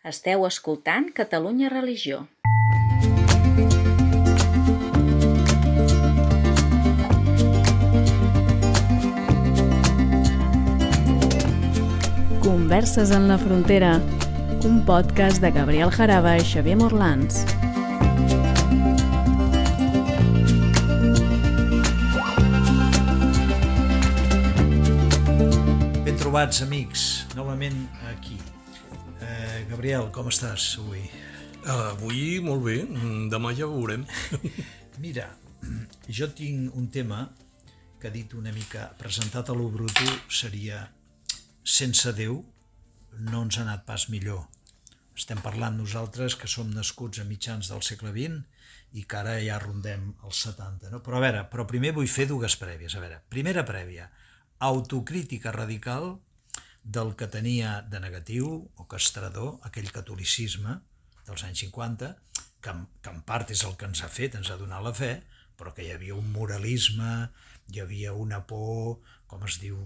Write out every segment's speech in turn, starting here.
Esteu escoltant Catalunya Religió. Converses en la frontera, un podcast de Gabriel Jaraba i Xavier Morlans. Ben trobats, amics, novament aquí. Gabriel, com estàs avui? Uh, avui molt bé, Mm, demà ja veurem. Mira, jo tinc un tema que ha dit una mica, presentat a l'Obruto, seria sense Déu no ens ha anat pas millor. Estem parlant nosaltres que som nascuts a mitjans del segle XX i que ara ja rondem els 70. No? Però a veure, però primer vull fer dues prèvies. A veure, primera prèvia, autocrítica radical del que tenia de negatiu o castrador aquell catolicisme dels anys 50, que, que en part és el que ens ha fet, ens ha donat la fe, però que hi havia un moralisme, hi havia una por, com es diu,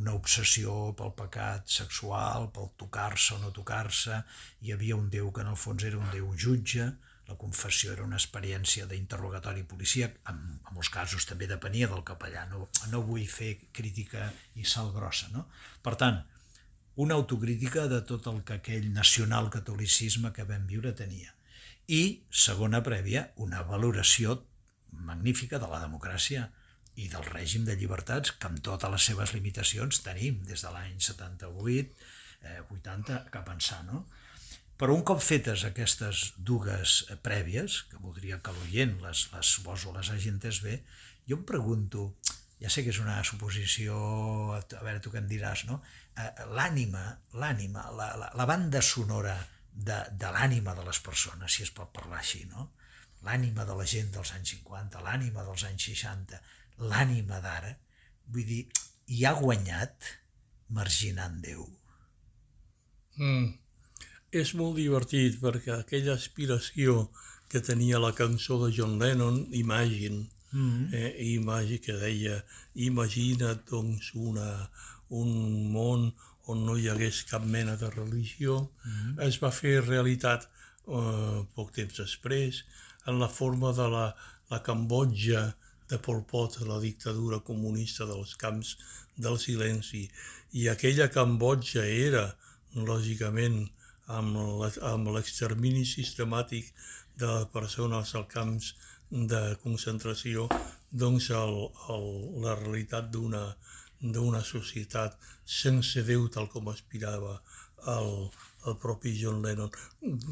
una obsessió pel pecat sexual, pel tocar-se o no tocar-se, hi havia un Déu que en el fons era un Déu jutge, la confessió era una experiència d'interrogatori policíac, en, en molts casos també depenia del capellà, no, no vull fer crítica i sal grossa, no? Per tant, una autocrítica de tot el que aquell nacional-catolicisme que vam viure tenia. I, segona prèvia, una valoració magnífica de la democràcia i del règim de llibertats que amb totes les seves limitacions tenim des de l'any 78, eh, 80 cap ençà, no? Però un cop fetes aquestes dues eh, prèvies, que voldria que l'oient les, les, suposo les hagi entès bé, jo em pregunto, ja sé que és una suposició, a veure tu què em diràs, no? Eh, L'ànima, l'ànima, la, la, la banda sonora de, de l'ànima de les persones, si es pot parlar així, no? L'ànima de la gent dels anys 50, l'ànima dels anys 60, l'ànima d'ara, vull dir, hi ha guanyat marginant Déu. Mm. És molt divertit perquè aquella aspiració que tenia la cançó de John Lennon, Imagine, Mm. eh, Imagine, que deia imagina't doncs una, un món on no hi hagués cap mena de religió, mm. es va fer realitat eh, poc temps després en la forma de la, la Cambodja de Pol Pot, la dictadura comunista dels camps del silenci. I aquella Cambodja era, lògicament, amb l'extermini sistemàtic de persones als camps de concentració, doncs el, el, la realitat d'una societat sense Déu tal com aspirava el, el propi John Lennon.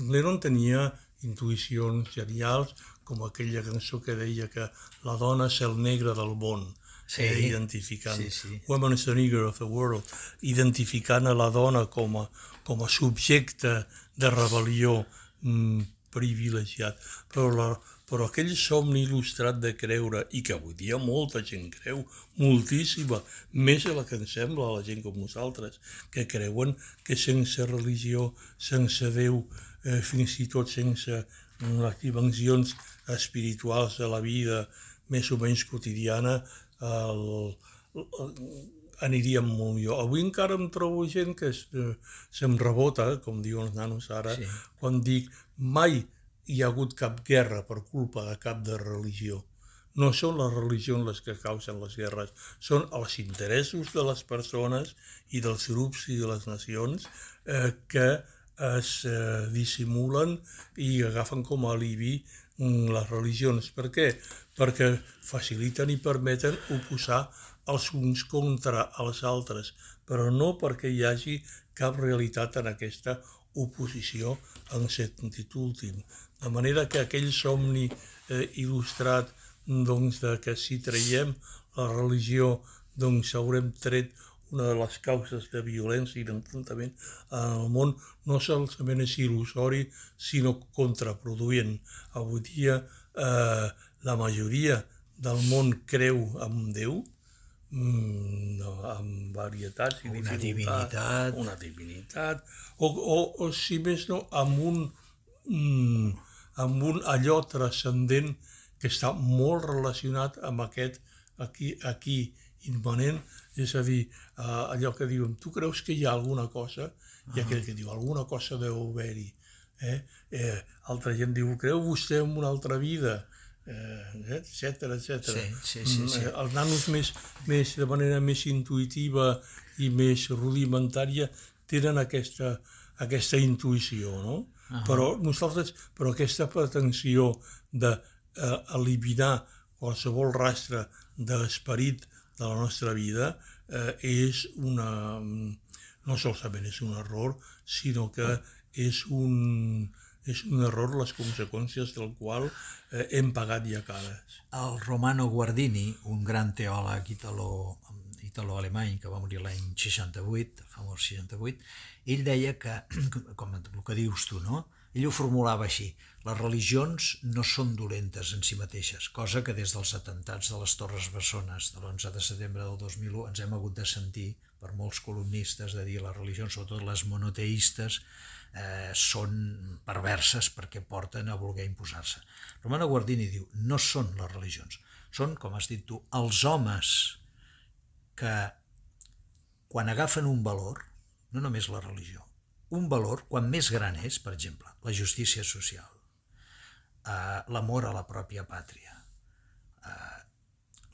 Lennon tenia intuïcions genials, com aquella cançó que deia que la dona és el negre del món, Sí. eh, identificant Sí, sí. Woman is the nigger of the world, identificant a la dona com a, com a subjecte de rebel·lió mm, privilegiat. Però, la, però aquell somni il·lustrat de creure, i que avui dia molta gent creu, moltíssima, més de la que ens sembla a la gent com nosaltres, que creuen que sense religió, sense Déu, eh, fins i tot sense les dimensions espirituals de la vida més o menys quotidiana, el, el, aniríem molt millor. Avui encara em trobo gent que es, eh, se'm rebota, com diuen els nanos ara, Sí. sí. quan dic mai hi ha hagut cap guerra per culpa de cap de religió. No són les religions les que causen les guerres, són els interessos de les persones i dels grups i de les nacions eh, que es eh, dissimulen i agafen com a alibi mm, les religions. Per què? Perquè faciliten i permeten oposar els uns contra els altres, però no perquè hi hagi cap realitat en aquesta oposició en sentit últim. De manera que aquell somni eh, il·lustrat doncs, de que si traiem la religió doncs haurem tret una de les causes de violència i d'enfrontament en el món no solament és il·lusori, sinó contraproduent. Avui dia eh, la majoria del món creu en Déu, mm, no, amb varietats i Una divinitat. una divinitat, o, o, o si més no, amb un, mm, amb un allò transcendent que està molt relacionat amb aquest aquí, aquí immanent, és a dir, eh, allò que diuen, tu creus que hi ha alguna cosa i aquell que diu alguna cosa deu haver-hi. Eh? Eh, altra gent diu, creu vostè en una altra vida? Eh, etc etc. Sí, sí, sí, sí. Eh, els nanos més, més, de manera més intuïtiva i més rudimentària tenen aquesta, aquesta intuïció, no? Uh -huh. Però nosaltres, però aquesta pretensió d'eliminar eh, qualsevol rastre d'esperit de la nostra vida eh, és una... no solament és un error, sinó que és un, és un error les conseqüències del qual eh, hem pagat ja cares. El Romano Guardini, un gran teòleg italo, italo-alemany que va morir l'any 68, el famós 68, ell deia que, com el que dius tu, no? Ell ho formulava així, les religions no són dolentes en si mateixes, cosa que des dels atentats de les Torres Bessones de l'11 de setembre del 2001 ens hem hagut de sentir per molts columnistes de dir les religions, sobretot les monoteistes, eh, són perverses perquè porten a voler imposar-se. Romano Guardini diu, no són les religions, són, com has dit tu, els homes que quan agafen un valor, no només la religió, un valor, quan més gran és, per exemple, la justícia social, eh, l'amor a la pròpia pàtria, eh,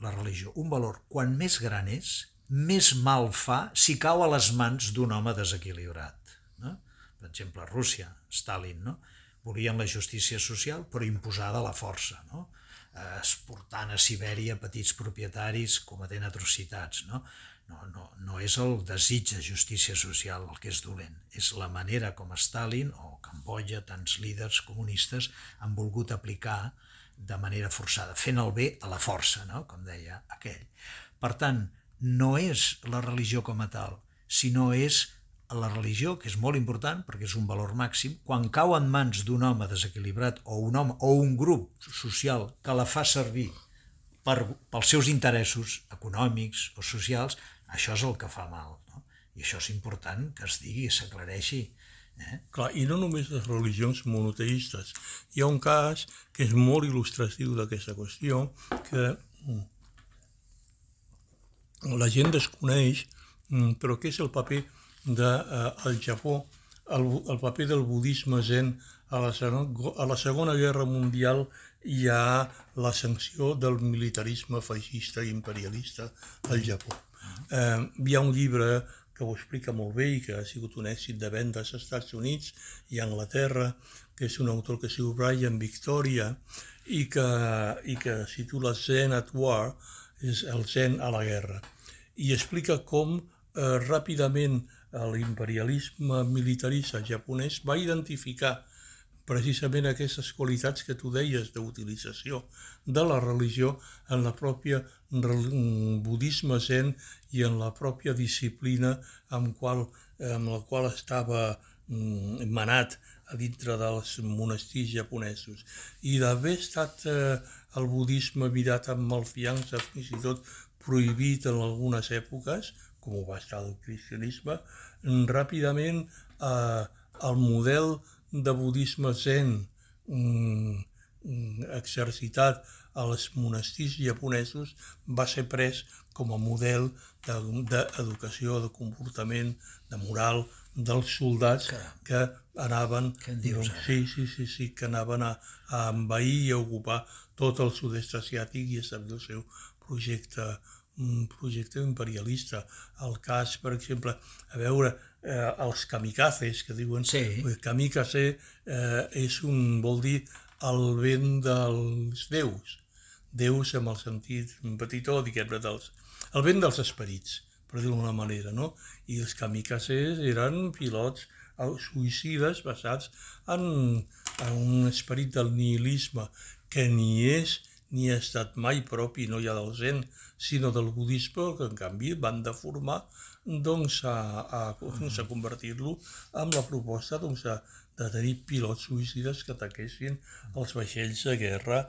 la religió, un valor, quan més gran és, més mal fa si cau a les mans d'un home desequilibrat. No? Per exemple, Rússia, Stalin, no? volien la justícia social però imposada a la força, no? Eh, exportant a Sibèria petits propietaris cometent atrocitats. No? No, no, no és el desig de justícia social el que és dolent, és la manera com Stalin o Camboya, tants líders comunistes, han volgut aplicar de manera forçada, fent el bé a la força, no? com deia aquell. Per tant, no és la religió com a tal, sinó és la religió, que és molt important perquè és un valor màxim, quan cau en mans d'un home desequilibrat o un home o un grup social que la fa servir per, pels seus interessos econòmics o socials, això és el que fa mal. No? I això és important que es digui, s'aclareixi. Eh? Clar, i no només les religions monoteistes. Hi ha un cas que és molt il·lustratiu d'aquesta qüestió, que mm, la gent desconeix, mm, però que és el paper del de, eh, Japó, el, el paper del budisme zen a la, a la Segona Guerra Mundial hi ha la sanció del militarisme feixista i imperialista al Japó. Eh, hi ha un llibre que ho explica molt bé i que ha sigut un èxit de vendes als Estats Units i a Anglaterra, que és un autor que es diu Brian Victoria i que, i que titula Zen at War, és el Zen a la guerra. I explica com eh, ràpidament l'imperialisme militarista japonès va identificar precisament aquestes qualitats que tu deies d'utilització de la religió en la pròpia budisme zen i en la pròpia disciplina amb, qual, amb la qual estava mm, manat a dintre dels monestirs japonesos. I d'haver estat eh, el budisme mirat amb malfiança, fins i tot prohibit en algunes èpoques, com ho va estar el cristianisme, ràpidament eh, el model de budisme zen mm, exercitat als monestirs japonesos va ser pres com a model d'educació, de, de comportament, de moral dels soldats Caram. que anaven dius, doncs, sí, sí, sí, sí, que anaven a, a envair i a ocupar tot el sud-est asiàtic i establir el seu projecte un projecte imperialista. El cas, per exemple, a veure, eh, els kamikazes, que diuen... Sí. Kamikaze eh, és un, vol dir el vent dels déus. Déus amb el sentit petitó, diguem-ne, dels... El vent dels esperits, per dir-ho d'una manera, no? I els kamikazes eren pilots suïcides basats en, en un esperit del nihilisme que ni és ni ha estat mai propi, no ha del zen, sinó del budisme, que en canvi van deformar doncs, a, a, doncs, a convertir-lo en la proposta doncs, a, de tenir pilots suïcides que ataquessin els vaixells de guerra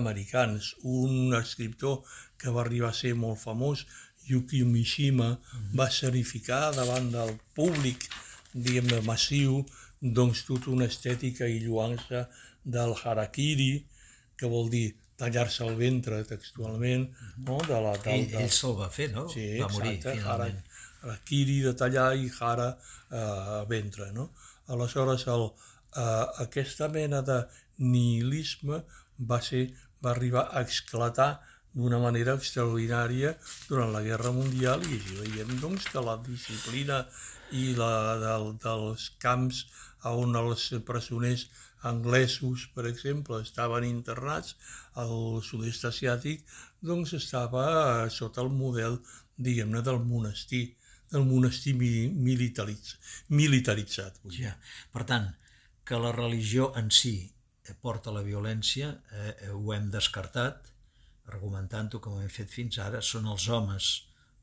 americans. Un escriptor que va arribar a ser molt famós, Yuki Mishima, va certificar davant del públic, diguem massiu, doncs tota una estètica i lluança del harakiri, que vol dir tallar-se el ventre textualment, no? De la, de, ell, de... ell se'l va fer, no? Sí, va morir, exacte, finalment. Kiri de tallar i Hara eh, ventre. No? Aleshores, el, eh, aquesta mena de nihilisme va, ser, va arribar a esclatar d'una manera extraordinària durant la Guerra Mundial i així veiem doncs, que la disciplina i la del, dels camps on els presoners anglesos, per exemple, estaven internats al sud-est asiàtic, doncs estava sota el model, diguem-ne, del monestir, del monestir militaritz, militaritzat. Ja. Per tant, que la religió en si porta la violència, eh, ho hem descartat, argumentant-ho com hem fet fins ara, són els homes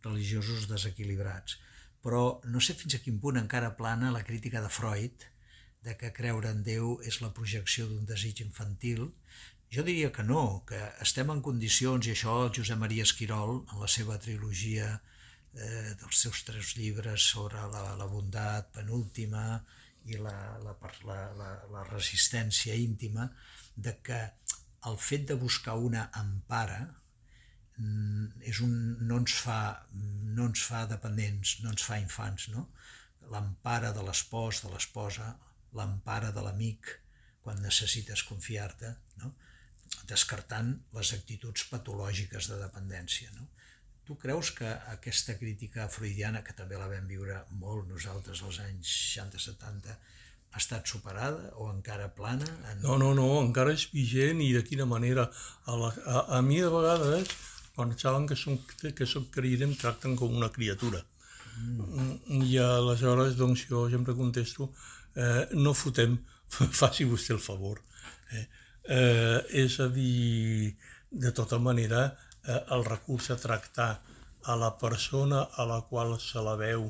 religiosos desequilibrats. Però no sé fins a quin punt encara plana la crítica de Freud de que creure en Déu és la projecció d'un desig infantil. Jo diria que no, que estem en condicions, i això el Josep Maria Esquirol, en la seva trilogia eh, dels seus tres llibres sobre la, la bondat penúltima i la, la, la, la, la resistència íntima, de que el fet de buscar una empara mm, és un, no, ens fa, no ens fa dependents, no ens fa infants, no? L'empara de l'espòs, de l'esposa, l'empara de l'amic, quan necessites confiar-te, no? descartant les actituds patològiques de dependència. No? Tu creus que aquesta crítica freudiana, que també la vam viure molt nosaltres als anys 60-70, ha estat superada o encara plana? En... No, no, no, encara és vigent i de quina manera. A, la, a, a mi de vegades, quan saben que soc, que soc creient, em tracten com una criatura. Mm. I aleshores, doncs, jo sempre contesto, eh, no fotem, faci vostè el favor. Eh? Eh, és a dir, de tota manera, eh, el recurs a tractar a la persona a la qual se la veu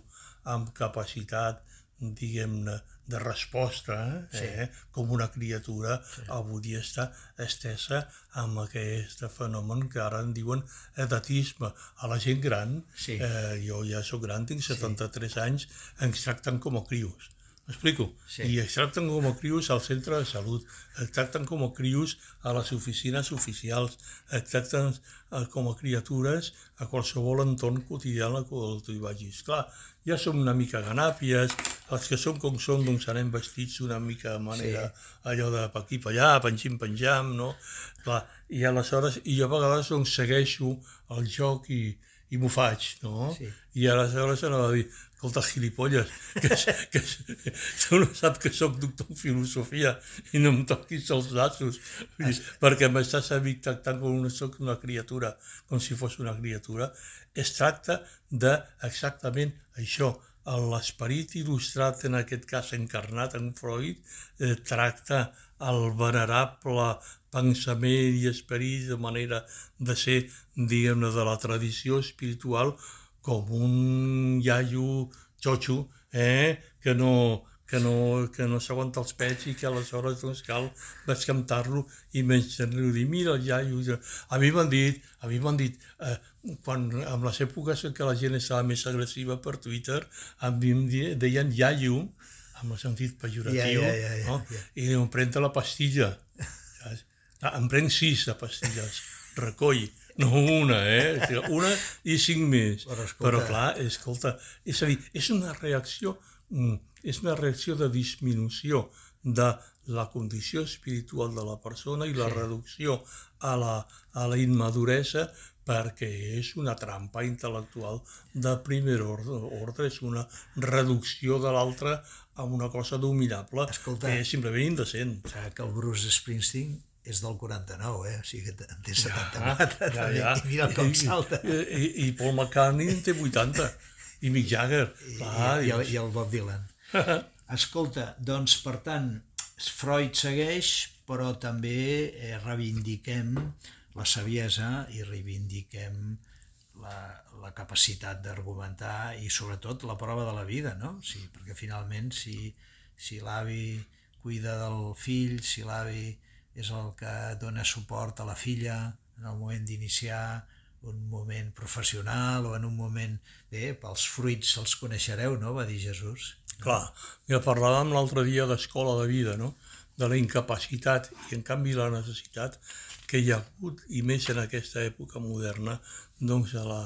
amb capacitat, diguem-ne, de resposta, eh? sí. eh? com una criatura, sí. avui dia està estesa amb aquest fenomen que ara en diuen edatisme. A la gent gran, sí. eh, jo ja sóc gran, tinc 73 sí. anys, ens tracten com a crios. M'explico? Sí. I es tracten com a crios al centre de salut, es tracten com a crios a les oficines oficials, es tracten eh, com a criatures a qualsevol entorn quotidià en el qual tu hi vagis. Clar, ja som una mica ganàpies, els que som com som doncs anem vestits una mica de manera sí. allò de per aquí per allà, penjim penjam, no? Clar, i aleshores, i jo a vegades doncs segueixo el joc i, i m'ho faig, no? Sí. I aleshores anava a dir, escolta, gilipolles, que, que, tu no saps que sóc doctor en filosofia i no em toquis els nassos, es... perquè m'estàs a mi tractant com una, soc una criatura, com si fos una criatura. Es tracta de exactament això, l'esperit il·lustrat, en aquest cas encarnat en Freud, eh, tracta el venerable pensament i esperit de manera de ser, diguem-ne, de la tradició espiritual com un iaio xotxo, eh? que no, que no, que no s'aguanta els pets i que aleshores doncs, cal descantar-lo i menys li dir, mira el iaio. A mi m'han dit, a mi m'han dit, eh, quan, en les èpoques en què la gent estava més agressiva per Twitter, a mi em deien iaio, amb el sentit pejoratiu, ja, ja, ja, ja, no? ja. i em pren la pastilla. Ah, em prenc sis de pastilles, recoll no una, eh? Una i cinc més. Però, escolta... Però clar, escolta, és a dir, és una reacció, mm, és una reacció de disminució de la condició espiritual de la persona i la sí. reducció a la, a la immaduresa perquè és una trampa intel·lectual de primer ordre, ordre és una reducció de l'altre a una cosa dominable Escolta, que és simplement indecent. Que el Bruce Springsteen és del 49, eh? O sigui que en té 74, ja, ja, ja. i mira com salta. I, i, I Paul McCartney en té 80, i Mick Jagger. Ah, i, i, i el Bob Dylan. Escolta, doncs, per tant, Freud segueix, però també eh, reivindiquem la saviesa i reivindiquem la, la capacitat d'argumentar i sobretot la prova de la vida, no? Sí, perquè finalment si, si l'avi cuida del fill, si l'avi és el que dona suport a la filla en el moment d'iniciar un moment professional o en un moment... Bé, pels fruits els coneixereu, no?, va dir Jesús. Clar, ja parlàvem l'altre dia d'escola de vida, no?, de la incapacitat i, en canvi, la necessitat que hi ha hagut, i més en aquesta època moderna, doncs, de la,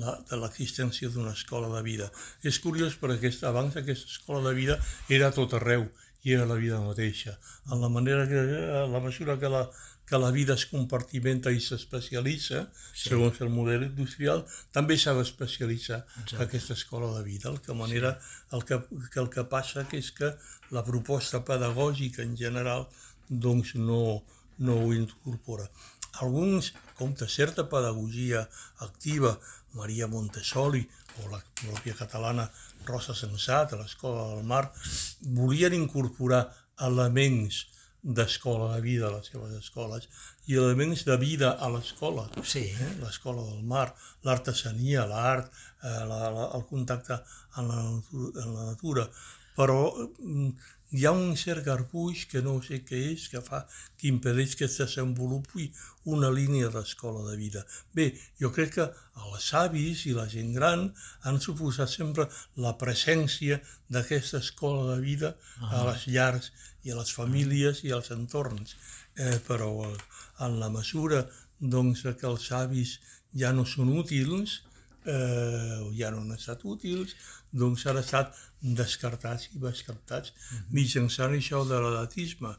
la, de l'existència d'una escola de vida. És curiós perquè aquesta, abans aquesta escola de vida era tot arreu i era la vida mateixa. En la manera que, a la mesura que la, que la vida es compartimenta i s'especialitza, sí. segons el model industrial, també s'ha d'especialitzar aquesta escola de vida. El que, manera, el que, que el que passa que és que la proposta pedagògica en general doncs no, no ho incorpora. Alguns, com de certa pedagogia activa, Maria Montessori o la pròpia catalana Rosa Sensat, a l'Escola del Mar, volien incorporar elements d'escola de vida a les seves escoles i elements de vida a l'escola. Sí. Eh? L'escola del mar, l'artesania, l'art, eh, la, la, el contacte amb la, natura, amb la natura. Però mm, hi ha un cert garbuix que no sé què és, que fa que impedeix que es desenvolupi una línia d'escola de vida. Bé, jo crec que els avis i la gent gran han suposat sempre la presència d'aquesta escola de vida uh -huh. a les llars i a les famílies i als entorns. Eh, però eh, en la mesura doncs, que els avis ja no són útils, eh, ja no han estat útils, doncs han estat descartats i descartats uh -huh. mitjançant això de l'edatisme.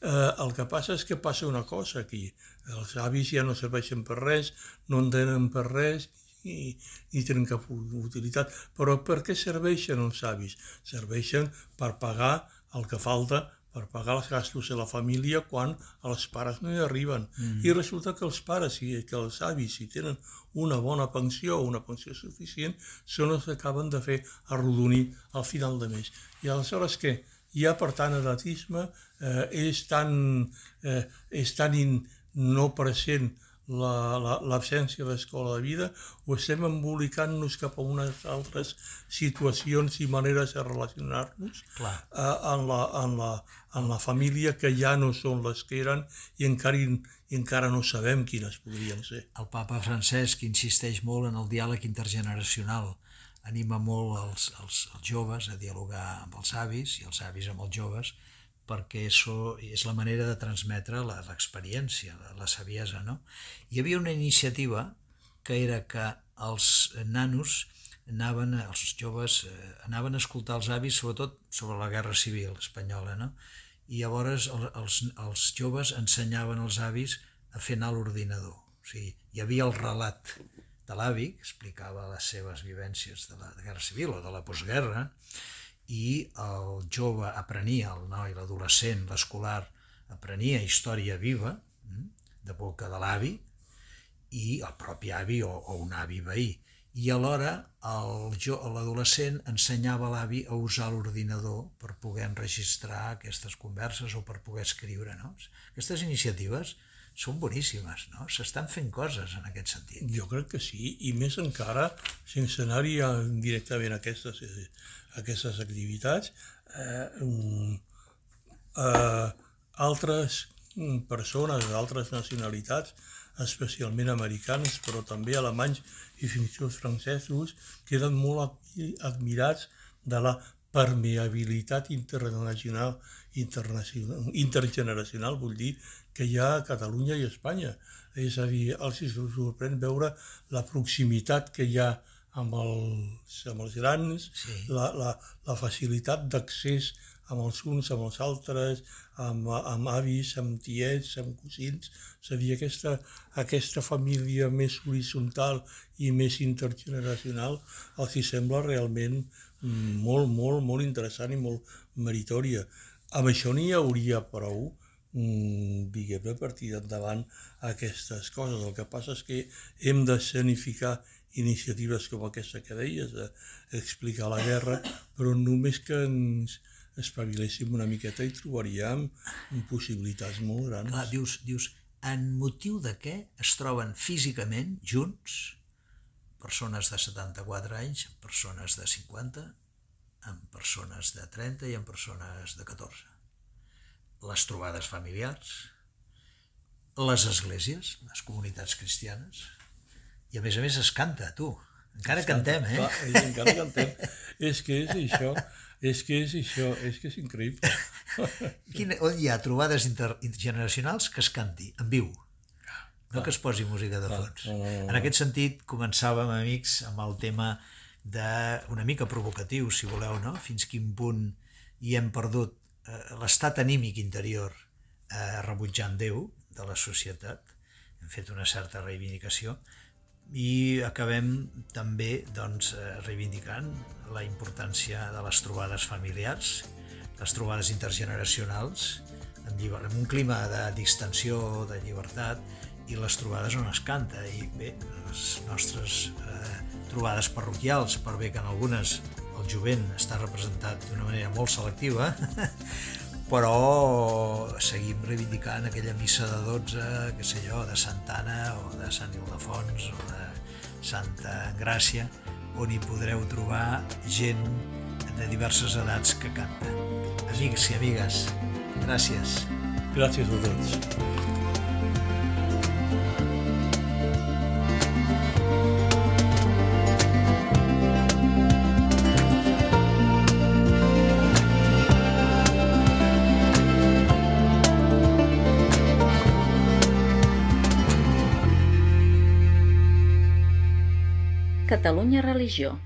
Eh, el que passa és que passa una cosa aquí. Els avis ja no serveixen per res, no en tenen per res i, i tenen cap utilitat. Però per què serveixen els avis? Serveixen per pagar el que falta per pagar els gastos de la família quan els pares no hi arriben. Mm. I resulta que els pares i que els avis, si tenen una bona pensió o una pensió suficient, són els que acaben de fer arrodonir al final de mes. I aleshores què? Hi ha, per tant, edatisme, eh, és tan, eh, és tan in, no present l'absència la, la, d'escola de vida o estem embolicant-nos cap a unes altres situacions i maneres de relacionar-nos eh, en, la, en, la, en la família que ja no són les que eren i encara, i encara no sabem quines podrien ser. El papa Francesc insisteix molt en el diàleg intergeneracional, anima molt els, els, els joves a dialogar amb els avis i els avis amb els joves, perquè això és la manera de transmetre l'experiència, la, la saviesa. No? Hi havia una iniciativa que era que els nanos anaven, els joves, eh, anaven a escoltar els avis, sobretot sobre la guerra civil espanyola, no? i llavors el, els, els joves ensenyaven als avis a fer anar l'ordinador. O sigui, hi havia el relat de l'avi, que explicava les seves vivències de la guerra civil o de la postguerra, i el jove aprenia, el noi, l'adolescent, l'escolar, aprenia història viva, mm, de boca de l'avi, i el propi avi o, o un avi veí. I alhora l'adolescent ensenyava l'avi a usar l'ordinador per poder enregistrar aquestes converses o per poder escriure. No? Aquestes iniciatives són boníssimes, no? S'estan fent coses en aquest sentit. Jo crec que sí, i més encara, sense anar-hi directament a aquestes eh, aquestes activitats. Eh, eh, altres persones d'altres nacionalitats, especialment americans, però també alemanys i fins i tot francesos, queden molt admirats de la permeabilitat internacional, internacional, intergeneracional, vull dir, que hi ha a Catalunya i a Espanya. És a dir, els sorprèn veure la proximitat que hi ha amb els, amb els grans, sí. la, la, la facilitat d'accés amb els uns, amb els altres, amb, amb avis, amb tiets, amb cosins, és a dir, aquesta, aquesta família més horitzontal i més intergeneracional els hi sembla realment molt, molt, molt interessant i molt meritòria. Amb això n'hi hauria prou, diguem-ne, per tirar endavant aquestes coses. El que passa és que hem d'escenificar iniciatives com aquesta que deies, d'explicar la guerra, però només que ens espaviléssim una miqueta i trobaríem possibilitats molt grans. Clar, dius, dius, en motiu de què es troben físicament junts persones de 74 anys, persones de 50, amb persones de 30 i amb persones de 14. Les trobades familiars, les esglésies, les comunitats cristianes, i a més a més es canta, tu. Encara es cantem, canta, eh? Clar, encara cantem. és que és això, és que és això, és que és increïble. Quina, on hi ha trobades intergeneracionals que es canti, en viu. No que es posi música de fons. En aquest sentit, començàvem, amics, amb el tema de una mica provocatiu, si voleu, no? Fins quin punt hi hem perdut eh, l'estat anímic interior eh, rebutjant Déu de la societat. Hem fet una certa reivindicació i acabem també doncs, eh, reivindicant la importància de les trobades familiars, les trobades intergeneracionals, en, lliber... en un clima de distensió, de llibertat, i les trobades on es canta. I bé, les nostres eh, trobades parroquials, per bé que en algunes el jovent està representat d'una manera molt selectiva, però seguim reivindicant aquella missa de 12, que sé jo, de Santana o de Sant Ildefons o de Santa Gràcia, on hi podreu trobar gent de diverses edats que canta. Amics i amigues, gràcies. Gràcies a tots. Religió